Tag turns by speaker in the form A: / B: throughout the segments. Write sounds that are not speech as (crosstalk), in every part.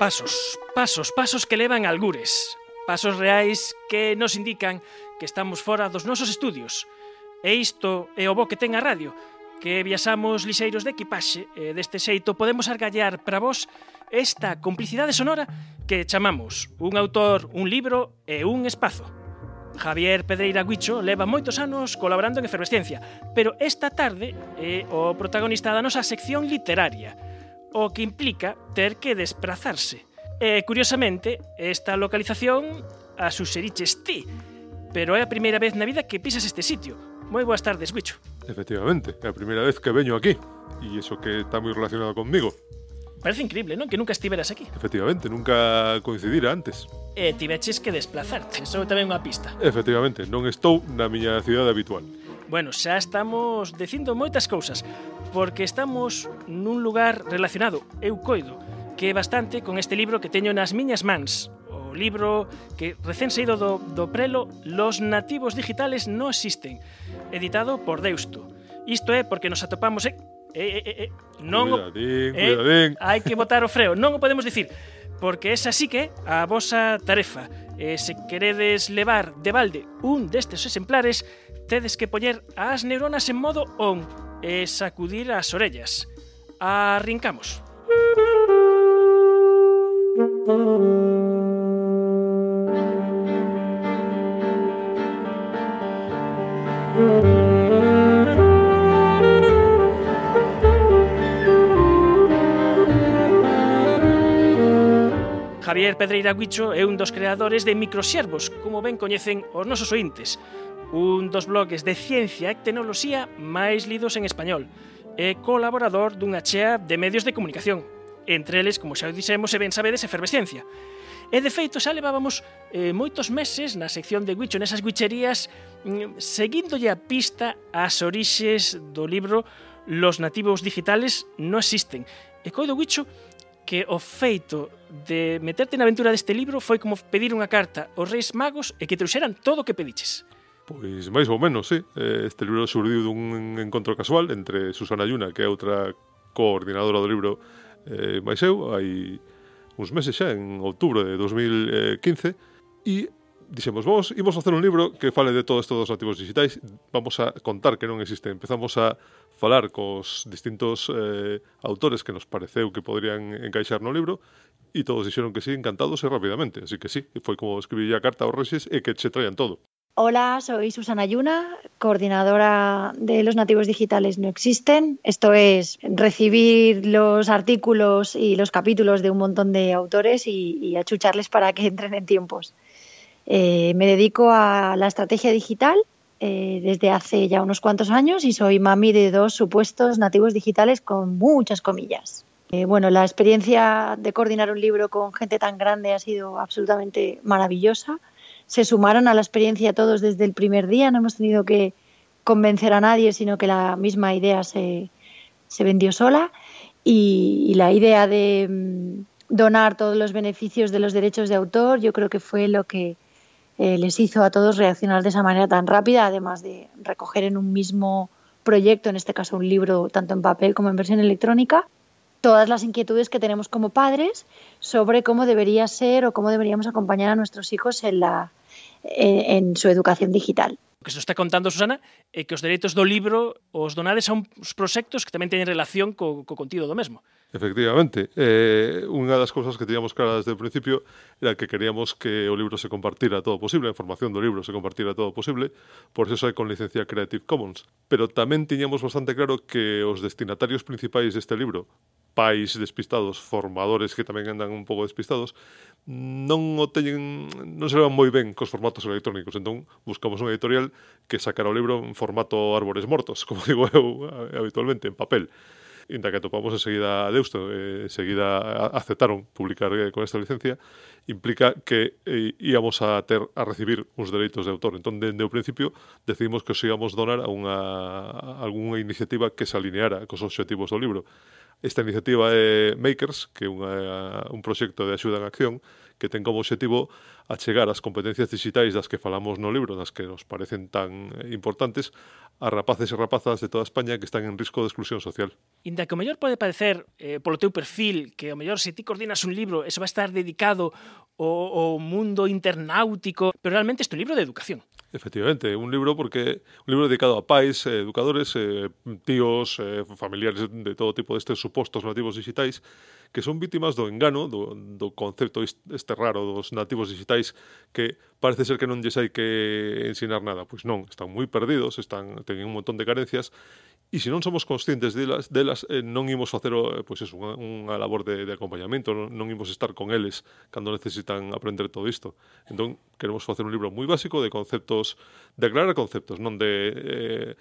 A: Pasos, pasos, pasos que levan algures. Pasos reais que nos indican que estamos fora dos nosos estudios. E isto é o bo que ten a radio, que viaxamos lixeiros de equipaxe e deste xeito podemos argallar para vos esta complicidade sonora que chamamos un autor, un libro e un espazo. Javier Pedreira Guicho leva moitos anos colaborando en Efervesciencia, pero esta tarde é o protagonista da nosa sección literaria o que implica ter que desplazarse. E, curiosamente, esta localización a suxeriches ti, pero é a primeira vez na vida que pisas este sitio. Moi boas tardes, Wicho.
B: Efectivamente, é a primeira vez que veño aquí, e iso que está moi relacionado conmigo.
A: Parece increíble, non? Que nunca estiveras aquí.
B: Efectivamente, nunca coincidira antes.
A: E tiveches que desplazarte, só tamén unha pista.
B: Efectivamente, non estou na miña cidade habitual.
A: Bueno, xa estamos dicindo moitas cousas, porque estamos nun lugar relacionado, eu coido, que é bastante con este libro que teño nas miñas mans, o libro que recén saído do, do prelo Los nativos digitales no existen, editado por Deusto. Isto é porque nos atopamos... Eh, eh, eh, eh, eh non
B: cuidadín, eh, cuidadín.
A: Hai que botar o freo, non o podemos dicir porque esa sí que a vosa tarefa. E se queredes levar de balde un destes exemplares, tedes que poñer as neuronas en modo on, e sacudir as orellas. Arrincamos. Javier Pedreira Guicho é un dos creadores de Microservos, como ben coñecen os nosos ointes, un dos blogs de ciencia e tecnoloxía máis lidos en español e colaborador dunha chea de medios de comunicación, entre eles, como xa o dixemos, e ben sabedes, Efervesciencia. E de feito xa levábamos eh, moitos meses na sección de Guicho nesas guicherías mm, seguíndolle a pista ás orixes do libro Los nativos digitales no existen. E coido Guicho que o feito de meterte na aventura deste libro foi como pedir unha carta aos Reis Magos e que te trouxeran todo o que pediches.
B: Pois máis ou menos, sí. Eh, este libro surdiu dun encontro casual entre Susana Yuna, que é outra coordinadora do libro, eh, máis eu, hai uns meses xa, en outubro de 2015, e dixemos, vamos, imos facer un libro que fale de todo isto dos nativos digitais, vamos a contar que non existe. Empezamos a falar cos distintos eh, autores que nos pareceu que poderían encaixar no libro, e todos dixeron que sí, encantados e rapidamente. Así que sí, foi como escribir a carta aos rexes e que che traían todo.
C: Hola, soy Susana Yuna, coordinadora de Los Nativos Digitales No Existen. Esto es recibir los artículos y los capítulos de un montón de autores y, achucharles para que entren en tiempos. Eh, me dedico a la estrategia digital eh, desde hace ya unos cuantos años y soy mami de dos supuestos nativos digitales con muchas comillas. Eh, bueno, la experiencia de coordinar un libro con gente tan grande ha sido absolutamente maravillosa. Se sumaron a la experiencia todos desde el primer día, no hemos tenido que convencer a nadie, sino que la misma idea se, se vendió sola. Y, la idea de mm, donar todos los beneficios de los derechos de autor yo creo que fue lo que eh, les hizo a todos reaccionar de esa manera tan rápida, además de recoger en un mismo proyecto, en este caso un libro tanto en papel como en versión electrónica, todas las inquietudes que tenemos como padres sobre cómo debería ser o cómo deberíamos acompañar a nuestros hijos en, la, en, en su educación digital.
A: O que se está contando, Susana, é que os dereitos do libro os donades a uns proxectos que tamén teñen relación co, co contido do mesmo.
B: Efectivamente. Eh, unha das cousas que teníamos claras desde o principio era que queríamos que o libro se compartira todo posible, a información do libro se compartira todo posible, por eso é con licencia Creative Commons. Pero tamén tiñamos bastante claro que os destinatarios principais deste libro pais despistados, formadores que tamén andan un pouco despistados, non o teñen, non se levan moi ben cos formatos electrónicos, entón buscamos unha editorial que sacara o libro en formato árbores mortos, (laughs) como digo eu habitualmente, en papel inda que atopamos enseguida a Deusto, eh, enseguida aceptaron publicar eh, con esta licencia, implica que eh, íamos a ter a recibir uns dereitos de autor. Entón, dende o principio, decidimos que os íamos donar a, unha, a algunha iniciativa que se alineara cos objetivos do libro. Esta iniciativa é Makers, que é unha, un proxecto de axuda en acción que ten como objetivo achegar as competencias digitais das que falamos no libro, das que nos parecen tan importantes, a rapaces e rapazas de toda España que están en risco de exclusión social.
A: Inda que o mellor pode parecer eh, polo teu perfil que o mellor se ti coordinas un libro, eso a estar dedicado ao, ao mundo internautico, pero realmente este libro de educación.
B: Efectivamente, un libro porque un libro dedicado a pais, eh, educadores, eh, tíos, eh, familiares de todo tipo destes supostos nativos digitais que son vítimas do engano, do, do concepto este raro dos nativos digitais que parece ser que non lles hai que ensinar nada. Pois non, están moi perdidos, están, teñen un montón de carencias E se non somos conscientes delas, delas eh, non imos facer eh, pois eso, unha, unha labor de, de acompañamento, non, non imos estar con eles cando necesitan aprender todo isto. Entón, queremos facer un libro moi básico de conceptos, de aclarar conceptos, non de... Eh,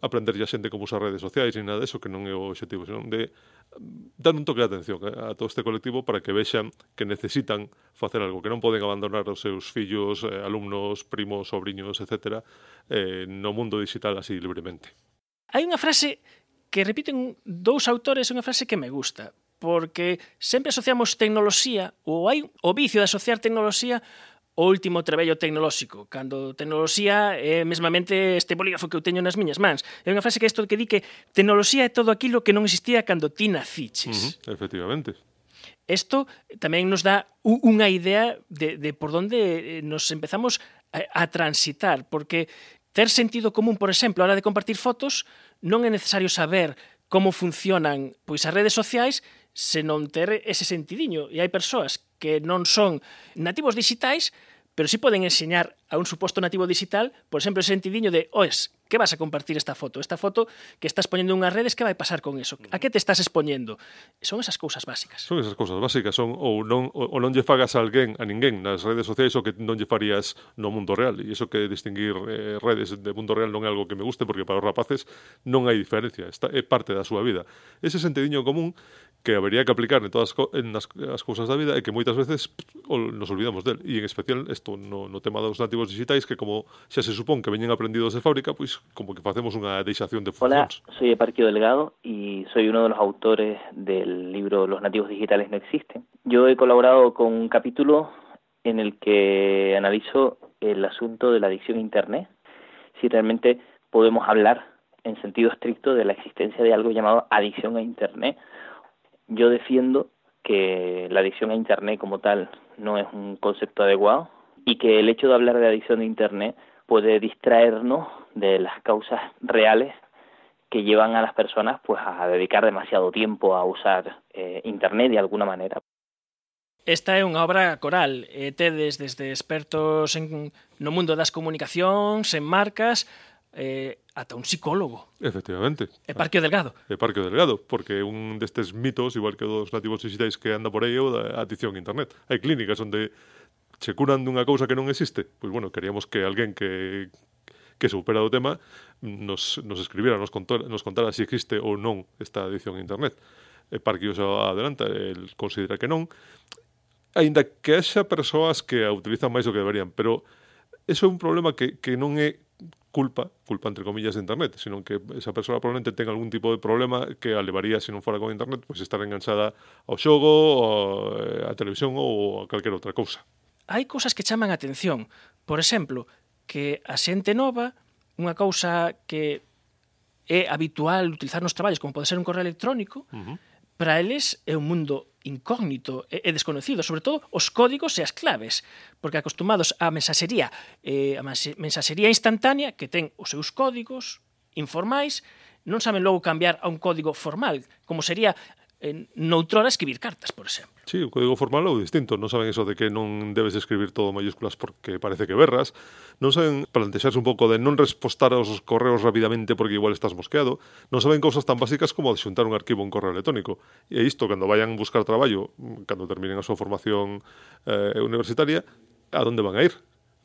B: aprenderlle a xente como usar redes sociais e nada deso, que non é o objetivo, senón de mm, dar un toque de atención eh, a, todo este colectivo para que vexan que necesitan facer algo, que non poden abandonar os seus fillos, eh, alumnos, primos, sobrinhos, etc., eh, no mundo digital así libremente.
A: Hai unha frase que repiten dous autores, unha frase que me gusta, porque sempre asociamos tecnoloxía ou hai o vicio de asociar tecnoloxía o último trebello tecnolóxico, cando tecnoloxía é mesmamente este bolígrafo que eu teño nas miñas mans. É unha frase que isto que di que tecnoloxía é todo aquilo que non existía cando ti naciches.
B: Uh -huh, efectivamente.
A: Isto tamén nos dá unha idea de, de por onde eh, nos empezamos a, a transitar, porque ter sentido común, por exemplo, a hora de compartir fotos, non é necesario saber como funcionan pois as redes sociais se non ter ese sentidiño. E hai persoas que non son nativos digitais, pero sí poden enseñar a un suposto nativo digital, por exemplo, ese sentidiño de, oes, que vas a compartir esta foto? Esta foto que estás poñendo en unhas redes, que vai pasar con eso? A que te estás expoñendo? Son esas cousas básicas.
B: Son esas cousas básicas, son ou non, ou non lle fagas a alguén, a ninguén nas redes sociais o que non lle farías no mundo real. E iso que distinguir eh, redes de mundo real non é algo que me guste, porque para os rapaces non hai diferencia, está, é parte da súa vida. Ese sentidiño común que habería que aplicar en todas en as, as cousas da vida e que moitas veces nos olvidamos del. E en especial isto no, no tema dos nativos digitais que como xa se supón que veñen aprendidos de fábrica, pois como que facemos unha deixación de funcións.
D: Hola, soy Eparquio Delgado y soy uno de los autores del libro Los nativos digitales no existen. Yo he colaborado con un capítulo en el que analizo el asunto de la adicción a Internet, si realmente podemos hablar en sentido estricto de la existencia de algo llamado adicción a Internet. Yo defiendo que la adicción a Internet como tal no es un concepto adecuado y que el hecho de hablar de adicción a Internet puede distraernos de las causas reales que llevan a las personas pues a dedicar demasiado tiempo a usar eh, internet de alguna manera.
A: Esta é unha obra coral, e tedes desde expertos en, no mundo das comunicacións, en marcas, eh, ata un psicólogo.
B: Efectivamente.
A: E Parque Delgado.
B: E Parque Delgado, porque un destes mitos, igual que dos nativos digitais que anda por aí, o da adicción a internet. Hai clínicas onde se curan dunha cousa que non existe. Pois bueno, queríamos que alguén que que supera o tema nos, nos escribiera, nos contara, nos contara se si existe ou non esta adicción a internet. E Parque o adelanta, el considera que non. Ainda que haxa persoas que a utilizan máis do que deberían, pero eso é un problema que, que non é culpa, culpa entre comillas de internet, sino que esa persoa probablemente tenga algún tipo de problema que alevaría se non fora con internet, pois estar enganchada ao xogo, á televisión ou a calquera outra cousa.
A: Hai cousas que chaman a atención. Por exemplo, que a xente nova, unha cousa que é habitual utilizar nos traballos, como pode ser un correo electrónico, uh -huh para eles é un mundo incógnito e, desconocido, sobre todo os códigos e as claves, porque acostumados á mensaxería, eh, a mensaxería instantánea que ten os seus códigos informais, non saben logo cambiar a un código formal, como sería en noutrora escribir cartas, por exemplo.
B: Sí, o código formal é distinto. Non saben eso de que non debes escribir todo mayúsculas porque parece que berras. Non saben plantexarse un pouco de non respostar aos correos rapidamente porque igual estás mosqueado. Non saben cousas tan básicas como xuntar un arquivo un correo electrónico. E isto, cando vayan buscar traballo, cando terminen a súa formación eh, universitaria, a donde van a ir?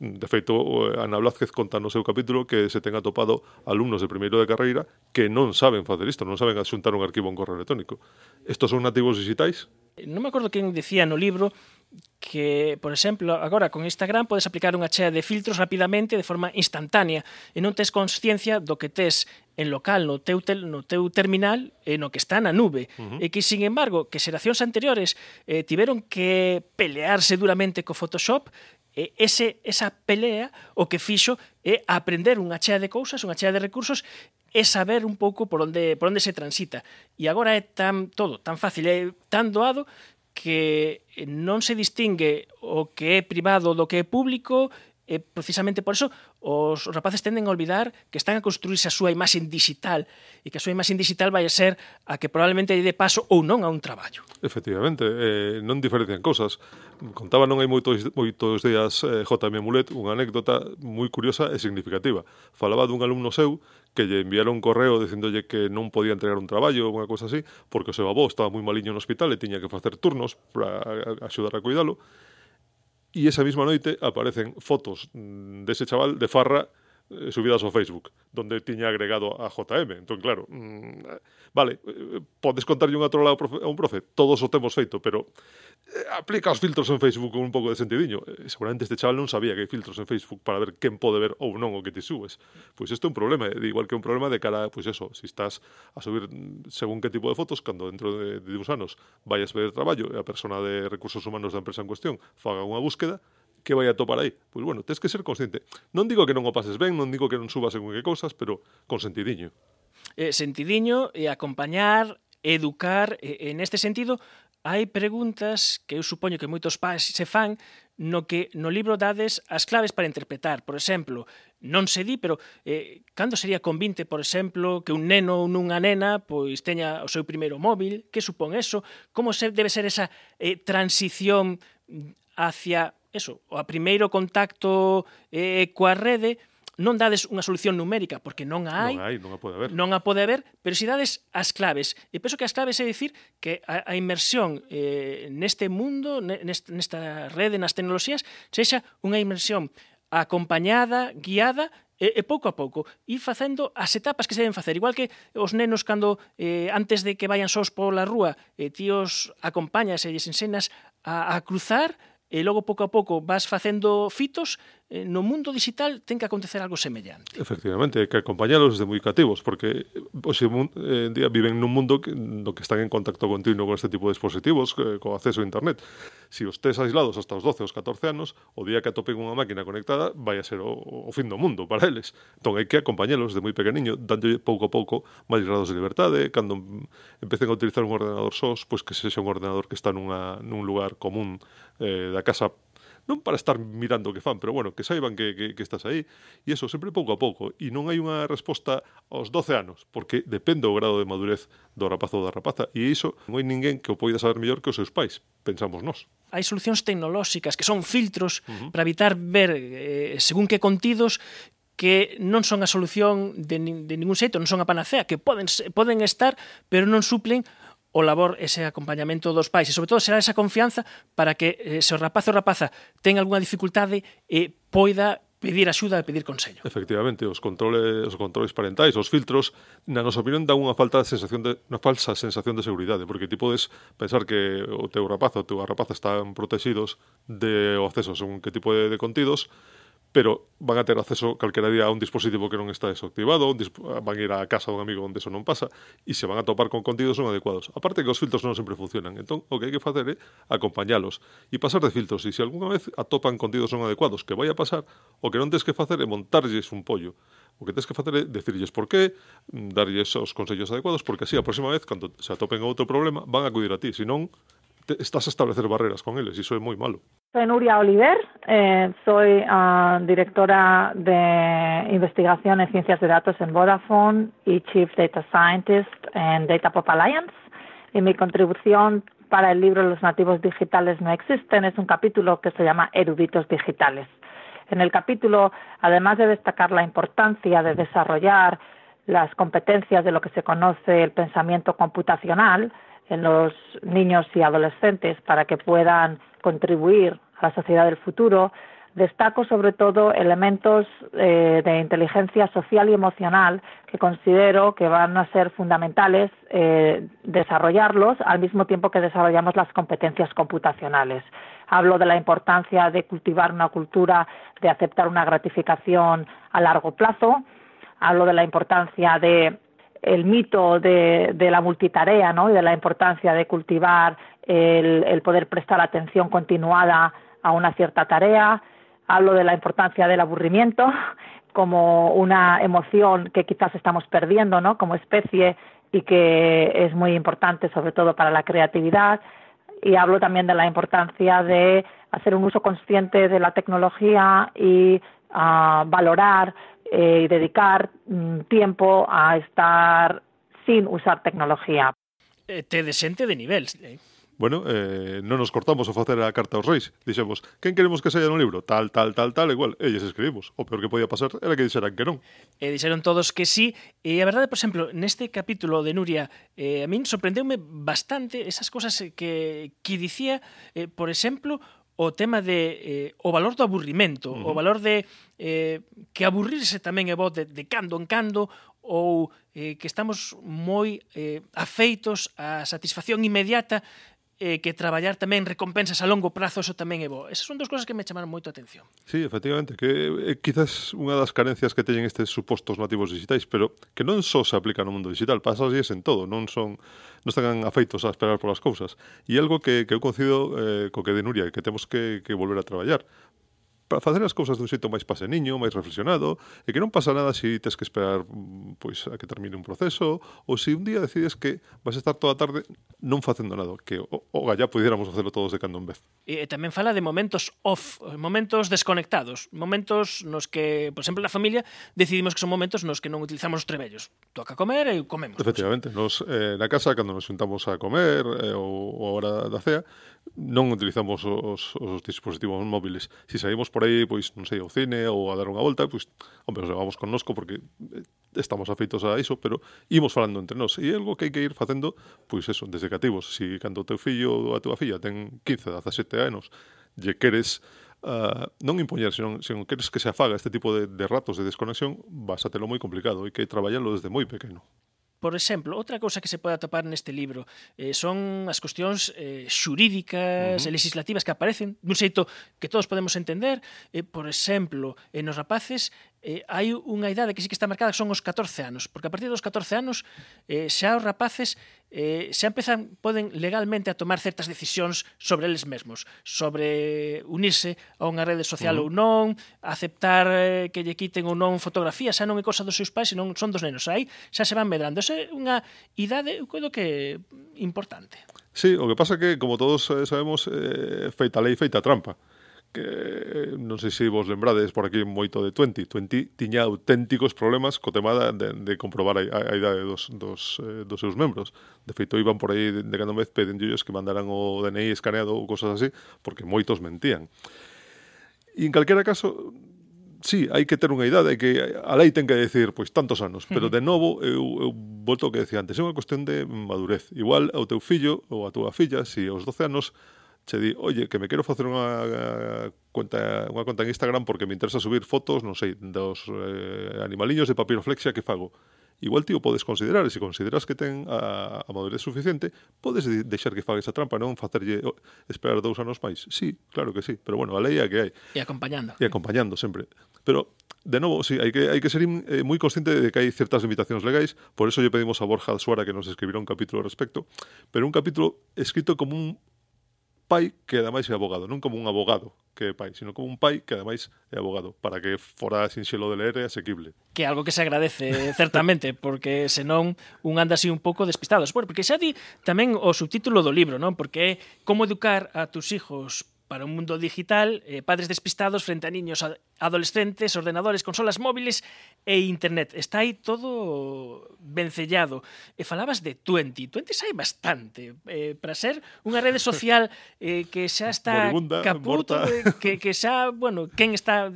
B: De feito, Ana Blázquez conta no seu capítulo que se ten atopado alumnos de primeiro de carreira que non saben facer isto, non saben adxuntar un arquivo en correo electrónico. Estos son nativos digitais?
A: Non me acordo quen decía no libro que, por exemplo, agora con Instagram podes aplicar unha chea de filtros rapidamente de forma instantánea e non tes consciencia do que tes en local no teu tel, no teu terminal e no que está na nube. Uh -huh. E que sin embargo, que xeracións anteriores eh tiveron que pelearse duramente co Photoshop E ese, esa pelea o que fixo é aprender unha chea de cousas, unha chea de recursos e saber un pouco por onde, por onde se transita. E agora é tan todo, tan fácil, é tan doado que non se distingue o que é privado do que é público, e precisamente por eso Os, rapaces tenden a olvidar que están a construirse a súa imaxe digital e que a súa imaxe digital vai a ser a que probablemente de paso ou non a un traballo.
B: Efectivamente, eh, non diferencian cousas. Contaba non hai moitos, moitos días eh, J.M. Mulet unha anécdota moi curiosa e significativa. Falaba dun alumno seu que lle enviaron un correo dicéndolle que non podía entregar un traballo ou unha cousa así, porque o seu avó estaba moi maliño no hospital e tiña que facer turnos para axudar a cuidalo y esa misma noche aparecen fotos mm, de ese chaval de farra Eh, subidas ao Facebook, donde tiña agregado a JM. Entón, claro, mmm, vale, eh, podes contarlle un trola a un profe, todos o temos feito, pero eh, aplica os filtros en Facebook con un pouco de sentidiño. Seguramente este chaval non sabía que hai filtros en Facebook para ver quen pode ver ou non o que te subes. Pois isto é un problema, igual que un problema de cara, pois eso, si estás a subir según que tipo de fotos, cando dentro de, de uns anos vayas pedir traballo e a persona de recursos humanos da empresa en cuestión faga unha búsqueda, que vai atopar aí? Pois bueno, tens que ser consciente. Non digo que non o pases ben, non digo que non subas en que cousas, pero con sentidiño.
A: Eh, sentidiño e acompañar, educar, e, en este sentido, hai preguntas que eu supoño que moitos pais se fan no que no libro dades as claves para interpretar. Por exemplo, non se di, pero eh, cando sería convinte, por exemplo, que un neno ou nunha nena pois teña o seu primeiro móvil? Que supón eso? Como se debe ser esa eh, transición hacia eso, o a primeiro contacto eh, coa rede, non dades unha solución numérica, porque non a hai,
B: non, hai, non a pode haber,
A: non a pode haber pero si dades as claves. E penso que as claves é dicir que a, a inmersión eh, neste mundo, neste, nesta rede, nas tecnoloxías, sexa unha inmersión acompañada, guiada, e, e pouco a pouco ir facendo as etapas que se deben facer. Igual que os nenos cando eh, antes de que vayan sós pola rúa, eh, tíos acompañas e lles ensenas a, a cruzar, e logo pouco a pouco vas facendo fitos eh, no mundo digital ten que acontecer algo semellante.
B: Efectivamente, hai que acompañalos desde moi cativos, porque hoxe eh, en día viven nun mundo que, no que están en contacto continuo con este tipo de dispositivos, eh, co acceso a internet. Si os tes aislados hasta os 12 os 14 anos, o día que atopen unha máquina conectada vai a ser o, o fin do mundo para eles. Entón hai que acompañalos de moi pequeniño, dándolle pouco a pouco máis grados de liberdade, cando empecen a utilizar un ordenador sós, pois que sexa un ordenador que está nunha, nun lugar común eh, da casa non para estar mirando o que fan, pero bueno, que saiban que, que, que estás aí, e eso sempre pouco a pouco, e non hai unha resposta aos 12 anos, porque depende o grado de madurez do rapaz ou da rapaza, e iso non hai ninguén que o poida saber mellor que os seus pais, pensamos nós.
A: Hai solucións tecnolóxicas que son filtros uh -huh. para evitar ver eh, según que contidos que non son a solución de, de ningún xeito, non son a panacea, que poden, poden estar, pero non suplen o labor ese acompañamento dos pais e sobre todo será esa confianza para que eh, se o rapaz ou rapaza ten algunha dificultade e eh, poida pedir axuda e pedir consello.
B: Efectivamente, os controles os controles parentais, os filtros, na nosa opinión dan unha falta de sensación de unha falsa sensación de seguridade, porque ti podes pensar que o teu rapaz ou a tua rapaza están protegidos de o acceso según que tipo de, de contidos, pero van a ter acceso calquera día a un dispositivo que non está desactivado, un ah, van ir á casa dun amigo onde eso non pasa, e se van a topar con contidos non adecuados. Aparte que os filtros non sempre funcionan, entón o que hai que facer é acompañalos e pasar de filtros, e se algunha vez atopan contidos non adecuados que vai a pasar, o que non tens que facer é montarlles un pollo. O que tens que facer é decirlles por qué, mm, darlles os consellos adecuados, porque así a próxima vez, cando se atopen outro problema, van a acudir a ti, senón estás a establecer barreras con eles, e iso é moi malo.
E: Soy Nuria Oliver, eh, soy uh, directora de investigación en ciencias de datos en Vodafone y Chief Data Scientist en Data Pop Alliance. Y mi contribución para el libro Los nativos digitales no existen es un capítulo que se llama Eruditos digitales. En el capítulo, además de destacar la importancia de desarrollar las competencias de lo que se conoce el pensamiento computacional en los niños y adolescentes para que puedan contribuir a la sociedad del futuro, destaco sobre todo elementos eh, de inteligencia social y emocional que considero que van a ser fundamentales eh, desarrollarlos al mismo tiempo que desarrollamos las competencias computacionales. Hablo de la importancia de cultivar una cultura de aceptar una gratificación a largo plazo. Hablo de la importancia de el mito de, de la multitarea ¿no? y de la importancia de cultivar el, poder prestar atención continuada a una cierta tarea hablo de la importancia del aburrimiento (laughs) como una emoción que quizás estamos perdiendo, ¿no? Como especie y que es muy importante sobre todo para la creatividad y hablo también de la importancia de hacer un uso consciente de la tecnología y uh, valorar eh, dedicar mm, tiempo a estar sin usar tecnología.
A: Eh, te desente de nivel. Eh.
B: Bueno, eh, non nos cortamos a facer a carta aos reis. Dixemos, quen queremos que saia no libro? Tal, tal, tal, tal, igual. Elles escribimos. O peor que podía pasar era que dixeran que non.
A: E dixeron todos que sí. E a verdade, por exemplo, neste capítulo de Nuria, eh, a min sorprendeume bastante esas cosas que, que dicía, eh, por exemplo, o tema de eh, o valor do aburrimento, uh -huh. o valor de eh, que aburrirse tamén é bo de, de cando en cando ou eh, que estamos moi eh, afeitos á satisfacción inmediata eh, que traballar tamén recompensas a longo prazo, eso tamén é bo. Esas son dos cosas que me chamaron moito a atención.
B: Sí, efectivamente, que eh, quizás unha das carencias que teñen estes supostos nativos digitais, pero que non só se aplica no mundo digital, pasa así en todo, non son non están afeitos a esperar polas cousas. E algo que, que eu concido eh, co que de Nuria, que temos que, que volver a traballar, facer as cousas dun xeito máis paseniño, máis reflexionado, e que non pasa nada se si tes que esperar mm, pois a que termine un proceso ou se si un día decides que vas a estar toda a tarde non facendo nada, que o, o gallá pudiéramos facelo todos de cando en vez.
A: E, tamén fala de momentos off, momentos desconectados, momentos nos que, por exemplo, na familia decidimos que son momentos nos que non utilizamos os trebellos. Toca comer e comemos.
B: Efectivamente, nos eh, na casa cando nos juntamos a comer eh, ou, ou a hora da cea, non utilizamos os, os dispositivos móviles. Si saímos por aí, pois, non sei, ao cine ou a dar unha volta, pois, hombre, os levamos connosco porque eh, estamos afeitos a iso, pero imos falando entre nós. E é algo que hai que ir facendo, pois, eso, desde cativos. Si cando o teu fillo ou a tua filla ten 15, 17 anos, lle queres Uh, non impoñer, senón, senón queres que se afaga este tipo de, de ratos de desconexión, vas a telo moi complicado e que traballarlo desde moi pequeno.
A: Por exemplo, outra cousa que se pode atopar neste libro eh, son as cuestións eh, xurídicas uh -huh. e legislativas que aparecen dun xeito que todos podemos entender. Eh, por exemplo, eh, nos rapaces eh, hai unha idade que sí que está marcada que son os 14 anos, porque a partir dos 14 anos eh, xa os rapaces eh, xa empezan, poden legalmente a tomar certas decisións sobre eles mesmos, sobre unirse a unha rede social uh -huh. ou non, aceptar eh, que lle quiten ou non fotografía, xa non é cosa dos seus pais, senón son dos nenos, aí xa se van medrando. Esa é unha idade, eu creo que importante.
B: Sí, o que pasa que, como todos eh, sabemos, eh, feita lei, feita trampa. Uh que eh, non sei se vos lembrades por aquí moito de 20. 20 tiña auténticos problemas co tema de, de comprobar a, a idade dos, dos, eh, dos seus membros. De feito, iban por aí de, de cando vez pedinllos que mandaran o DNI escaneado ou cosas así, porque moitos mentían. E en calquera caso, sí, hai que ter unha idade hai que a lei ten que decir, pois, tantos anos, pero de novo, eu, eu volto ao que decía antes, é unha cuestión de madurez. Igual ao teu fillo ou a túa filla, se si aos 12 anos che di, oye, que me quero facer unha cuenta, unha conta en Instagram porque me interesa subir fotos, non sei, dos eh, animaliños de papiroflexia que fago. Igual tío podes considerar, e se consideras que ten a, a madurez suficiente, podes deixar que faga esa trampa, non facerlle oh, esperar dous anos máis. Sí, claro que sí, pero bueno, a lei é que hai.
A: E acompañando.
B: E acompañando sempre. Pero de novo, sí, hai que, hai que ser eh, moi consciente de que hai certas limitacións legais, por eso lle pedimos a Borja Suara que nos escribirá un capítulo ao respecto, pero un capítulo escrito como un pai que ademais é abogado, non como un abogado que é pai, sino como un pai que ademais é abogado, para que fora sinxelo de ler e asequible.
A: Que é algo que se agradece, certamente, porque senón un anda así un pouco despistados. Bueno, porque xa di tamén o subtítulo do libro, non? Porque é como educar a tus hijos para un mundo digital, eh, padres despistados frente a niños, a, adolescentes, ordenadores, consolas móviles e internet. Está aí todo vencellado. E falabas de 20. 20 sai bastante eh, para ser unha rede (laughs) social eh, que xa está
B: Moribunda,
A: caputo,
B: morta.
A: Eh, que, que xa, bueno, quen está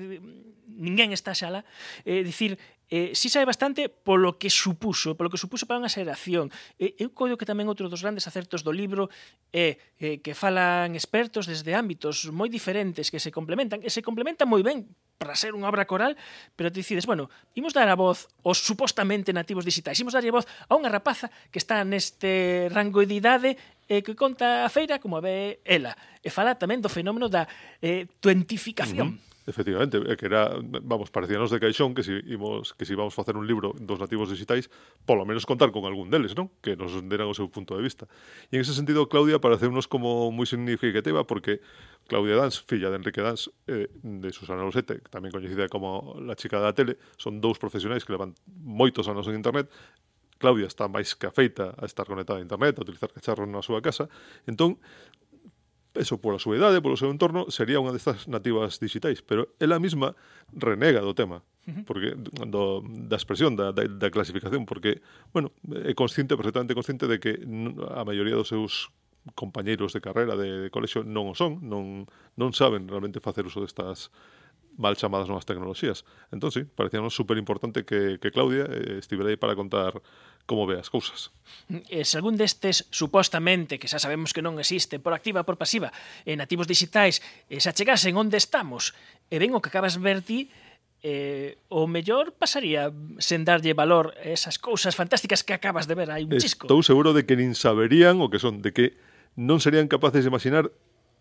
A: ninguén está xa lá. eh, dicir, eh, si sabe bastante polo que supuso, polo que supuso para unha xeración. Eh, eu coido que tamén outro dos grandes acertos do libro é eh, eh, que falan expertos desde ámbitos moi diferentes que se complementan, e se complementan moi ben para ser unha obra coral, pero te decides, bueno, imos dar a voz aos supostamente nativos digitais, imos darlle voz a unha rapaza que está neste rango de idade eh, que conta a feira como a ve ela. E fala tamén do fenómeno da eh, tuentificación. Uh -huh.
B: Efectivamente, que era, vamos, parecíanos de caixón que si imos, que si vamos facer un libro dos nativos digitais, polo menos contar con algún deles, non? Que nos deran o seu punto de vista. E en ese sentido, Claudia pareceunos como moi significativa porque Claudia Dans, filla de Enrique Dans, eh, de Susana Rosete, tamén coñecida como la chica da tele, son dous profesionais que levan moitos anos en internet, Claudia está máis que afeita a estar conectada a internet, a utilizar cacharros na súa casa, entón eso pola súa idade, polo seu entorno, sería unha destas nativas digitais, pero ela mesma renega do tema, porque do, da expresión, da, da, da clasificación, porque, bueno, é consciente, perfectamente consciente de que a maioría dos seus compañeiros de carreira de, de colexo non o son, non, non saben realmente facer uso destas mal chamadas novas tecnoloxías. Entón, sí, parecíanos super importante que, que Claudia eh, estivera aí para contar como ve as cousas.
A: E se algún destes, supostamente, que xa sabemos que non existe, por activa por pasiva, en nativos digitais, e se achegasen onde estamos, e ven o que acabas ver ti, eh, o mellor pasaría sen darlle valor a esas cousas fantásticas que acabas de ver, hai un chisco.
B: Estou seguro de que nin saberían o que son, de que non serían capaces de imaginar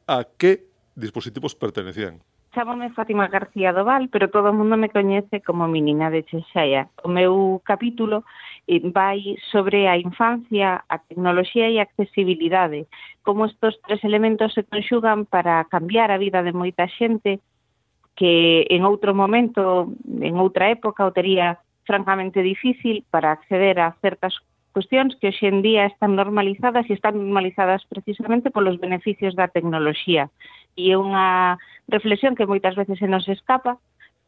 B: a que dispositivos pertenecían.
F: Chámome Fátima García Doval, pero todo o mundo me coñece como Minina de Cheshire. O meu capítulo eh, vai sobre a infancia, a tecnoloxía e a accesibilidade, como estos tres elementos se conxugan para cambiar a vida de moita xente que en outro momento, en outra época, o tería francamente difícil para acceder a certas cuestións que hoxe en día están normalizadas e están normalizadas precisamente polos beneficios da tecnoloxía e é unha reflexión que moitas veces se nos escapa,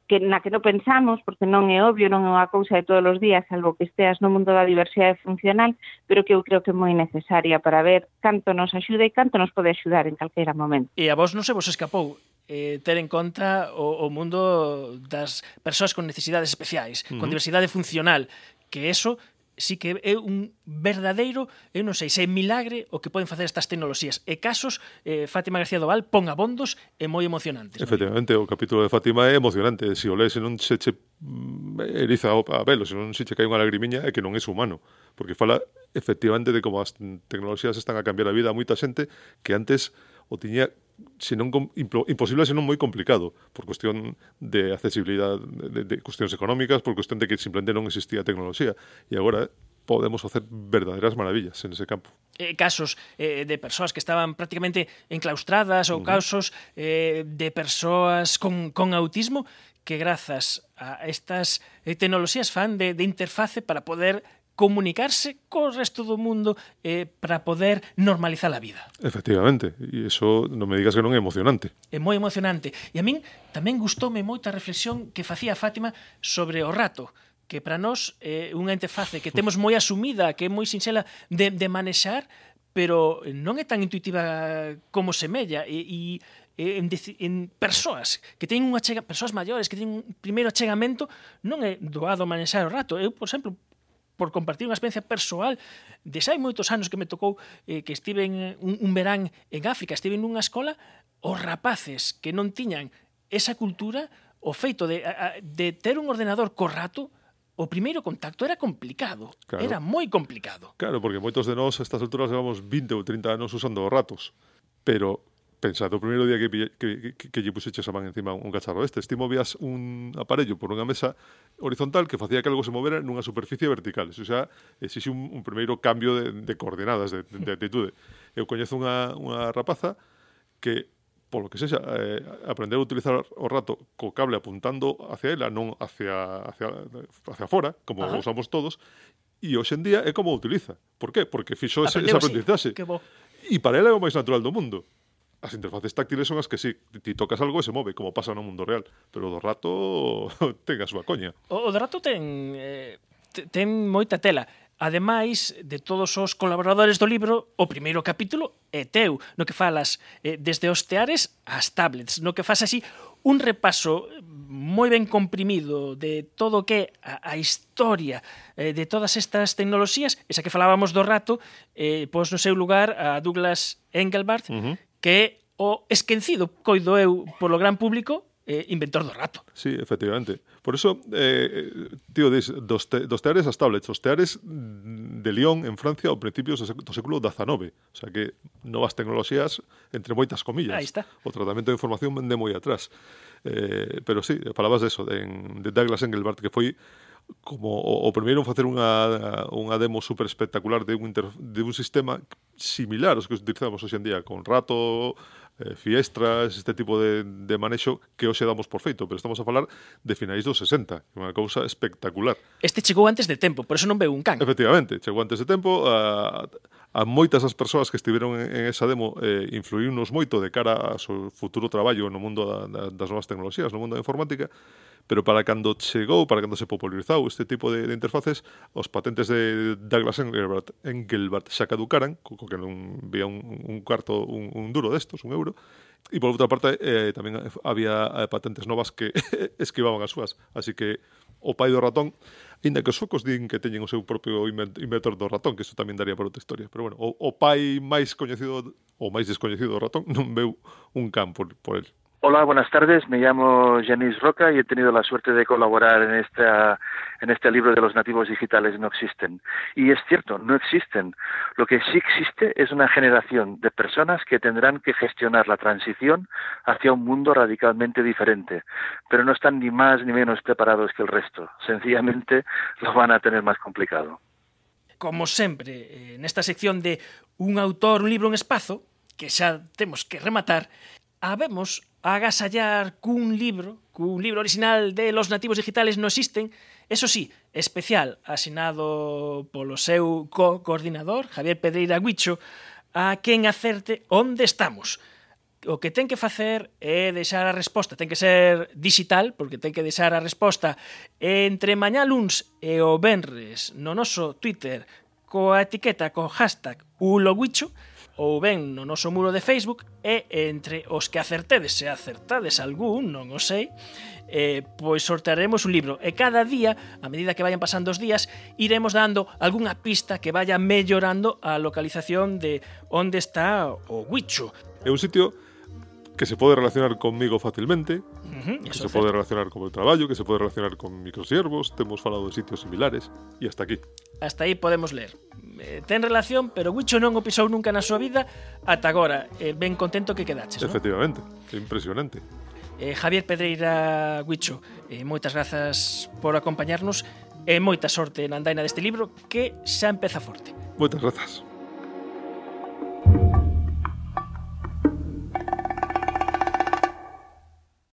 F: que na que non pensamos, porque non é obvio, non é unha cousa de todos os días, salvo que esteas no mundo da diversidade funcional, pero que eu creo que é moi necesaria para ver canto nos axuda e canto nos pode axudar en calquera momento.
A: E a vos non se vos escapou eh, ter en conta o, o mundo das persoas con necesidades especiais, uh -huh. con diversidade funcional, que eso sí que é un verdadeiro, eu non sei, se é milagre o que poden facer estas tecnoloxías. E casos, eh, Fátima García Doval, pon abondos e moi emocionantes.
B: Efectivamente, o capítulo de Fátima é emocionante. Se o lees non se che mm, eriza a velo, se non se che cae unha lagrimiña é que non é humano, porque fala efectivamente de como as tecnoloxías están a cambiar a vida a moita xente que antes o tiña senón imposible, senón moi complicado, por cuestión de accesibilidade, de, de cuestións económicas, por cuestión de que simplemente non existía tecnoloxía. E agora podemos facer verdadeiras maravillas en ese campo.
A: Eh, casos eh, de persoas que estaban prácticamente enclaustradas ou uh -huh. casos eh, de persoas con, con autismo que grazas a estas eh, tecnoloxías fan de, de interface para poder comunicarse co resto do mundo eh, para poder normalizar a vida.
B: Efectivamente, e iso non me digas que non é emocionante.
A: É moi emocionante. E a min tamén gustoume moita reflexión que facía Fátima sobre o rato que para nós é eh, unha interface que temos moi asumida, que é moi sinxela de, de manexar, pero non é tan intuitiva como semella e, e en, en persoas que teñen unha chega, persoas maiores que teñen un primeiro achegamento non é doado manexar o rato. Eu, por exemplo, por compartir unha experiencia persoal de xa hai moitos anos que me tocou eh, que estiven un, un verán en África, estive nunha escola os rapaces que non tiñan esa cultura o feito de, de ter un ordenador corrato o primeiro contacto era complicado, claro. era moi complicado.
B: Claro, porque moitos de nós a estas alturas levamos 20 ou 30 anos usando ratos, pero pensad, o primeiro día que, que, que, que lle puxeches a man encima un cacharro este, ti movías un aparello por unha mesa horizontal que facía que algo se movera nunha superficie vertical. Eso xa exixe un, un primeiro cambio de, de coordenadas, de, de, de atitude. Eu coñezo unha, unha rapaza que polo que sexa, eh, aprender a utilizar o rato co cable apuntando hacia ela, non hacia, hacia, hacia fora, como Ajá. usamos todos, e hoxe en día é como o utiliza. Por qué? Porque fixo ese, ese aprendizaxe. E para ela é o máis natural do mundo as interfaces táctiles son as que si ti tocas algo e se move, como pasa no mundo real, pero do rato (laughs) ten a súa coña.
A: O, o do rato ten eh, ten moita tela. Ademais de todos os colaboradores do libro, o primeiro capítulo é teu, no que falas eh, desde os teares ás tablets, no que fas así un repaso moi ben comprimido de todo o que a, a historia eh, de todas estas tecnoloxías, esa que falábamos do rato, eh, pos no seu lugar a Douglas Engelbart, uh -huh que é o esquecido, coido eu, polo gran público, eh, inventor do rato.
B: Sí, efectivamente. Por eso, eh, eh, tío, dis, dos, te, dos teares as tablets, os teares de Lyon en Francia ao principio do século XIX. O sea que novas tecnoloxías entre moitas comillas.
A: Aí está.
B: O tratamento de información vende moi atrás. Eh, pero sí, falabas de eso, de, de Douglas Engelbart, que foi como o, o primeiro facer unha, unha demo super espectacular de un, inter, de un sistema similar aos que utilizamos hoxe en día con rato, eh, fiestras, este tipo de, de manexo que hoxe damos por feito, pero estamos a falar de finais dos 60, unha cousa espectacular.
A: Este chegou antes de tempo, por eso non veu un can.
B: Efectivamente, chegou antes de tempo, a, a moitas as persoas que estiveron en, en esa demo eh, influíunos moito de cara ao seu futuro traballo no mundo da, da, das novas tecnologías, no mundo da informática, pero para cando chegou, para cando se popularizou este tipo de, de interfaces, os patentes de Douglas Engelbart, Engelbart xa caducaran, co, co que non vía un, un cuarto, un, un duro destos, un euro, e por outra parte eh, tamén había eh, patentes novas que (laughs) esquivaban as súas, así que o pai do ratón, inda que os suecos din que teñen o seu propio inventor do ratón, que iso tamén daría para outra historia, pero bueno, o, o pai máis coñecido ou máis descoñecido do ratón non veu un can por, por el.
G: Hola, buenas tardes. Me llamo Janice Roca y he tenido la suerte de colaborar en, esta, en este libro de los nativos digitales no existen. Y es cierto, no existen. Lo que sí existe es una generación de personas que tendrán que gestionar la transición hacia un mundo radicalmente diferente, pero no están ni más ni menos preparados que el resto. Sencillamente (laughs) lo van a tener más complicado.
A: Como sempre, en esta sección de un autor, un libro, un espazo, que xa temos que rematar, habemos agasallar cun libro, cun libro original de Los nativos digitales no existen, eso sí, especial, asinado polo seu co-coordinador, Javier Pedreira Guicho, a quen acerte onde estamos. O que ten que facer é deixar a resposta, ten que ser digital, porque ten que deixar a resposta entre mañá luns e o venres no noso Twitter coa etiqueta, co hashtag uloguicho, ou ben no noso muro de Facebook e entre os que acertedes, se acertades algún, non o sei, eh, pois sortearemos un libro e cada día, a medida que vayan pasando os días, iremos dando algunha pista que vaya mellorando a localización de onde está o Huicho.
B: É un sitio que se puede relacionar conmigo fácilmente, uh -huh, que se puede relacionar con el traballo, que se puede relacionar con microsiervos, temos falado de sitios similares, e hasta aquí.
A: Hasta aí podemos ler. Eh, ten relación, pero Wicho non o pisou nunca na súa vida ata agora. Eh, ben contento que quedaches,
B: Efectivamente, no? impresionante.
A: Eh, Javier Pedreira Wicho, eh, moitas grazas por acompañarnos e moita sorte na andaina deste libro que xa empeza forte.
B: Moitas grazas.